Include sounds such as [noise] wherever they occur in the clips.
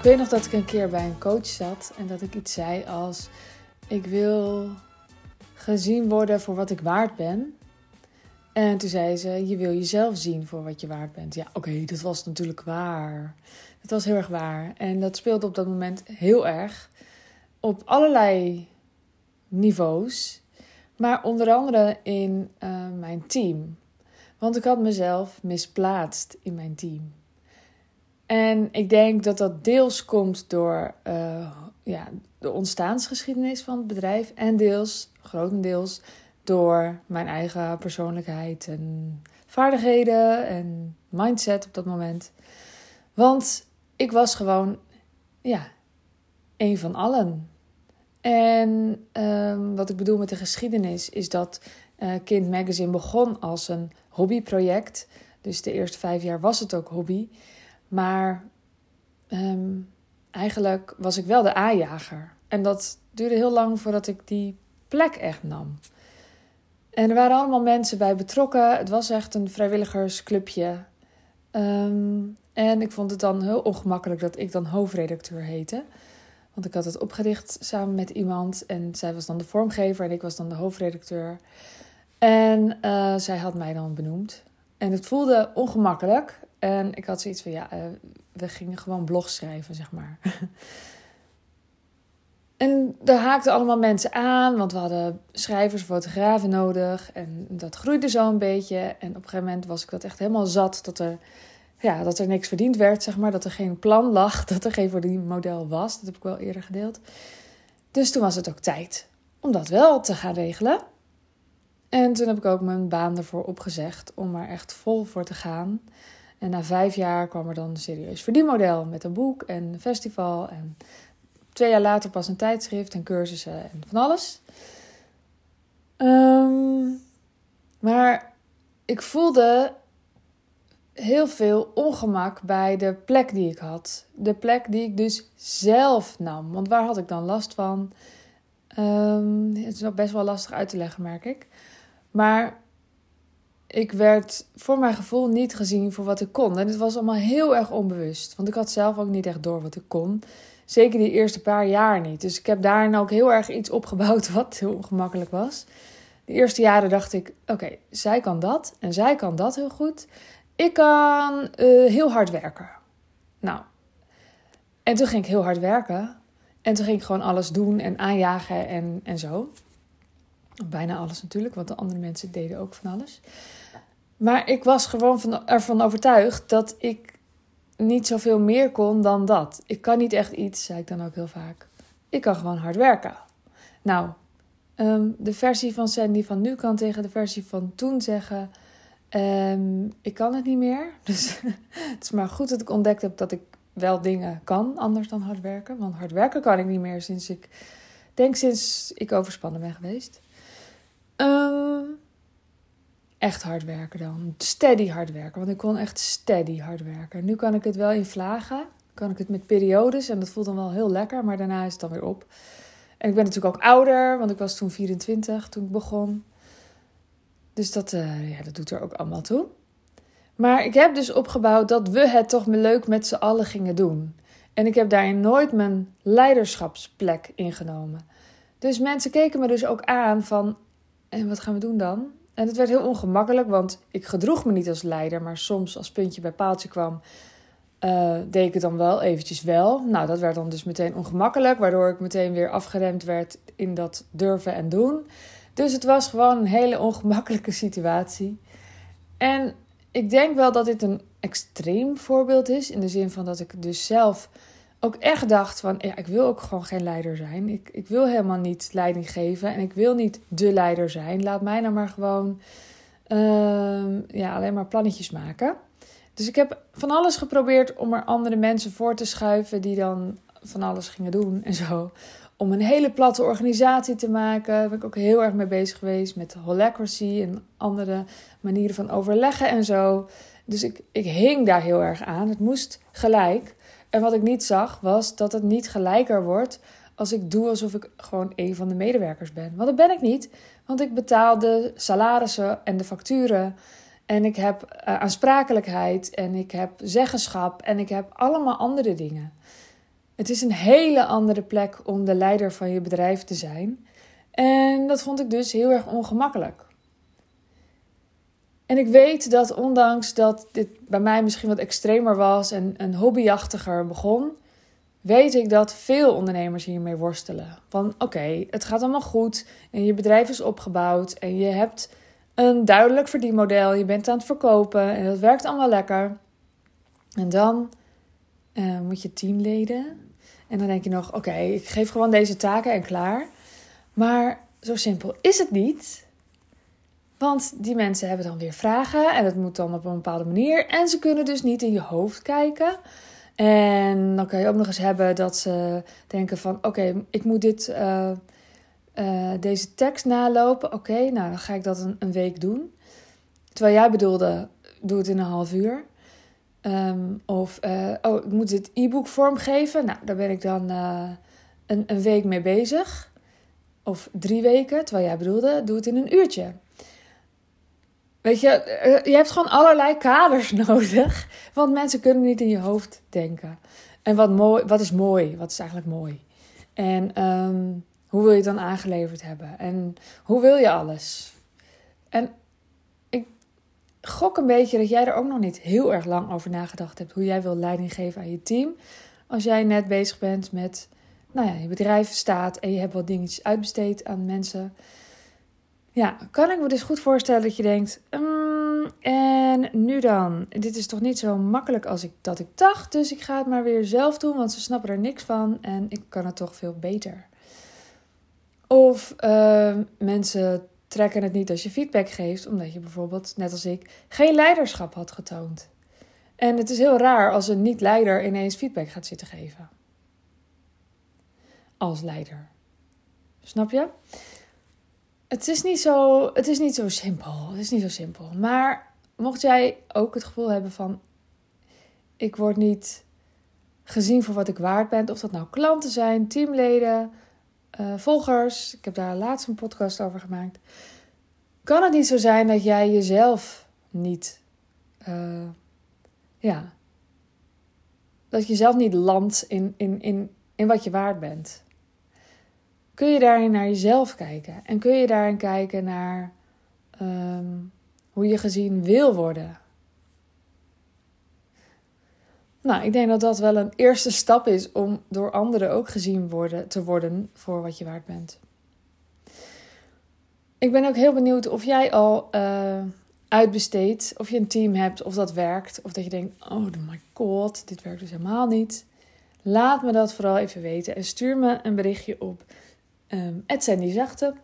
Ik weet nog dat ik een keer bij een coach zat en dat ik iets zei als: Ik wil gezien worden voor wat ik waard ben. En toen zei ze: Je wil jezelf zien voor wat je waard bent. Ja, oké, dat was natuurlijk waar. Het was heel erg waar. En dat speelde op dat moment heel erg. Op allerlei niveaus. Maar onder andere in uh, mijn team. Want ik had mezelf misplaatst in mijn team. En ik denk dat dat deels komt door uh, ja, de ontstaansgeschiedenis van het bedrijf. En deels, grotendeels, door mijn eigen persoonlijkheid en vaardigheden en mindset op dat moment. Want ik was gewoon, ja, een van allen. En um, wat ik bedoel met de geschiedenis is dat uh, Kind Magazine begon als een hobbyproject. Dus de eerste vijf jaar was het ook hobby. Maar um, eigenlijk was ik wel de aanjager. En dat duurde heel lang voordat ik die plek echt nam. En er waren allemaal mensen bij betrokken. Het was echt een vrijwilligersclubje. Um, en ik vond het dan heel ongemakkelijk dat ik dan hoofdredacteur heette. Want ik had het opgericht samen met iemand. En zij was dan de vormgever en ik was dan de hoofdredacteur. En uh, zij had mij dan benoemd. En het voelde ongemakkelijk. En ik had zoiets van, ja, uh, we gingen gewoon blog schrijven, zeg maar. [laughs] en daar haakten allemaal mensen aan, want we hadden schrijvers, fotografen nodig. En dat groeide zo een beetje. En op een gegeven moment was ik dat echt helemaal zat, dat er, ja, dat er niks verdiend werd, zeg maar. Dat er geen plan lag, [laughs] dat er geen model was. Dat heb ik wel eerder gedeeld. Dus toen was het ook tijd om dat wel te gaan regelen. En toen heb ik ook mijn baan ervoor opgezegd om er echt vol voor te gaan. En na vijf jaar kwam er dan een serieus verdienmodel met een boek en een festival. En twee jaar later pas een tijdschrift en cursussen en van alles. Um, maar ik voelde heel veel ongemak bij de plek die ik had. De plek die ik dus zelf nam. Want waar had ik dan last van? Um, het is nog best wel lastig uit te leggen, merk ik. Maar ik werd voor mijn gevoel niet gezien voor wat ik kon. En het was allemaal heel erg onbewust. Want ik had zelf ook niet echt door wat ik kon. Zeker die eerste paar jaar niet. Dus ik heb daarin ook heel erg iets opgebouwd [laughs] wat heel ongemakkelijk was. De eerste jaren dacht ik: oké, zij kan dat en zij kan dat heel goed. Ik kan uh, heel hard werken. Nou, en toen ging ik heel hard werken. En toen ging ik gewoon alles doen en aanjagen en, en zo. Bijna alles natuurlijk, want de andere mensen deden ook van alles. Maar ik was gewoon van, ervan overtuigd dat ik niet zoveel meer kon dan dat. Ik kan niet echt iets, zei ik dan ook heel vaak. Ik kan gewoon hard werken. Nou, um, de versie van Sandy van nu kan tegen de versie van toen zeggen: um, Ik kan het niet meer. [laughs] Dus het is maar goed dat ik ontdekt heb dat ik wel dingen kan, anders dan hard werken. Want hard werken kan ik niet meer sinds ik, denk sinds ik overspannen ben geweest. Um, echt hard werken dan. Steady hard werken. Want ik kon echt steady hard werken. Nu kan ik het wel in vlagen. Kan ik het met periodes. En dat voelt dan wel heel lekker. Maar daarna is het dan weer op. En ik ben natuurlijk ook ouder. Want ik was toen 24 toen ik begon. Dus dat, uh, ja, dat doet er ook allemaal toe. Maar ik heb dus opgebouwd dat we het toch leuk met z'n allen gingen doen. En ik heb daarin nooit mijn leiderschapsplek ingenomen. Dus mensen keken me dus ook aan van... En wat gaan we doen dan? En het werd heel ongemakkelijk, want ik gedroeg me niet als leider, maar soms als puntje bij paaltje kwam, uh, deed ik het dan wel eventjes wel. Nou, dat werd dan dus meteen ongemakkelijk, waardoor ik meteen weer afgeremd werd in dat durven en doen. Dus het was gewoon een hele ongemakkelijke situatie. En ik denk wel dat dit een extreem voorbeeld is, in de zin van dat ik dus zelf ook echt dacht van, ja, ik wil ook gewoon geen leider zijn. Ik, ik wil helemaal niet leiding geven en ik wil niet de leider zijn. Laat mij nou maar gewoon uh, ja, alleen maar plannetjes maken. Dus ik heb van alles geprobeerd om er andere mensen voor te schuiven die dan van alles gingen doen en zo. Om een hele platte organisatie te maken. Daar ben ik ook heel erg mee bezig geweest met holacracy en andere manieren van overleggen en zo. Dus ik, ik hing daar heel erg aan. Het moest gelijk. En wat ik niet zag was dat het niet gelijker wordt als ik doe alsof ik gewoon een van de medewerkers ben. Want dat ben ik niet, want ik betaal de salarissen en de facturen. En ik heb uh, aansprakelijkheid en ik heb zeggenschap en ik heb allemaal andere dingen. Het is een hele andere plek om de leider van je bedrijf te zijn. En dat vond ik dus heel erg ongemakkelijk. En ik weet dat ondanks dat dit bij mij misschien wat extremer was en een hobbyachtiger begon, weet ik dat veel ondernemers hiermee worstelen. Van oké, het gaat allemaal goed en je bedrijf is opgebouwd en je hebt een duidelijk verdienmodel, je bent aan het verkopen en dat werkt allemaal lekker. En dan uh, moet je teamleden en dan denk je nog, oké, ik geef gewoon deze taken en klaar. Maar zo simpel is het niet. Want die mensen hebben dan weer vragen en het moet dan op een bepaalde manier. En ze kunnen dus niet in je hoofd kijken. En dan kan je ook nog eens hebben dat ze denken van... oké, ik moet dit, uh, uh, deze tekst nalopen. Oké, nou dan ga ik dat een, een, week doen. Terwijl jij bedoelde, doe het in een half uur. Um, of, uh, oh, ik moet dit e-book vormgeven. Nou, daar ben ik dan een, een week mee bezig. Of drie weken, terwijl jij bedoelde, doe het in een uurtje. Weet je, eh, je hebt gewoon allerlei kaders [laughs] nodig. Want mensen kunnen niet in je hoofd denken. En wat, mooi, wat is mooi? Wat is eigenlijk mooi? En um, hoe wil je het dan aangeleverd hebben? En hoe wil je alles? En ik gok een beetje dat jij er ook nog niet heel erg lang over nagedacht hebt. Hoe jij wil leiding geven aan je team. Als jij net bezig bent met, nou ja, je bedrijf staat en je hebt wat dingetjes uitbesteed aan mensen ja, kan ik me dus goed voorstellen dat je denkt: um, en nu dan? Dit is toch niet zo makkelijk als ik dat ik dacht, dus ik ga het maar weer zelf doen, want ze snappen er niks van en ik kan het toch veel beter. Of uh, mensen trekken het niet als je feedback geeft, omdat je bijvoorbeeld, net als ik, geen leiderschap had getoond. En het is heel raar als een niet-leider ineens feedback gaat zitten geven. Als leider. Snap je? Het is, niet zo, het is niet zo simpel. Het is niet zo simpel. Maar mocht jij ook het gevoel hebben van... Ik word niet gezien voor wat ik waard ben. Of dat nou klanten zijn, teamleden, uh, volgers. Ik heb daar laatst een podcast over gemaakt. Kan het niet zo zijn dat jij jezelf niet... Uh, ja... Dat je zelf niet landt in, in, in, in wat je waard bent kun je daarin naar jezelf kijken. En kun je daarin kijken naar um, hoe je gezien wil worden. Nou, ik denk dat dat wel een eerste stap is om door anderen ook gezien worden, te worden voor wat je waard bent. Ik ben ook heel benieuwd of jij al uh, uitbesteedt, of je een team hebt, of dat werkt. Of dat je denkt, oh my god, dit werkt dus helemaal niet. Laat me dat vooral even weten en stuur me een berichtje op um, Sandy Zachte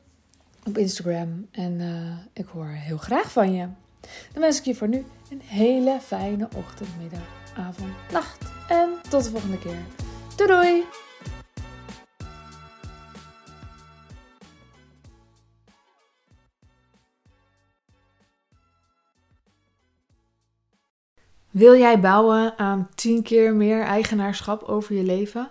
op Instagram. En uh, ik hoor heel graag van je. Dan wens ik je voor nu een hele fijne ochtend, middag, avond, nacht. En tot de volgende keer. Doei doei! Wil jij bouwen aan 10 keer meer eigenaarschap over je leven?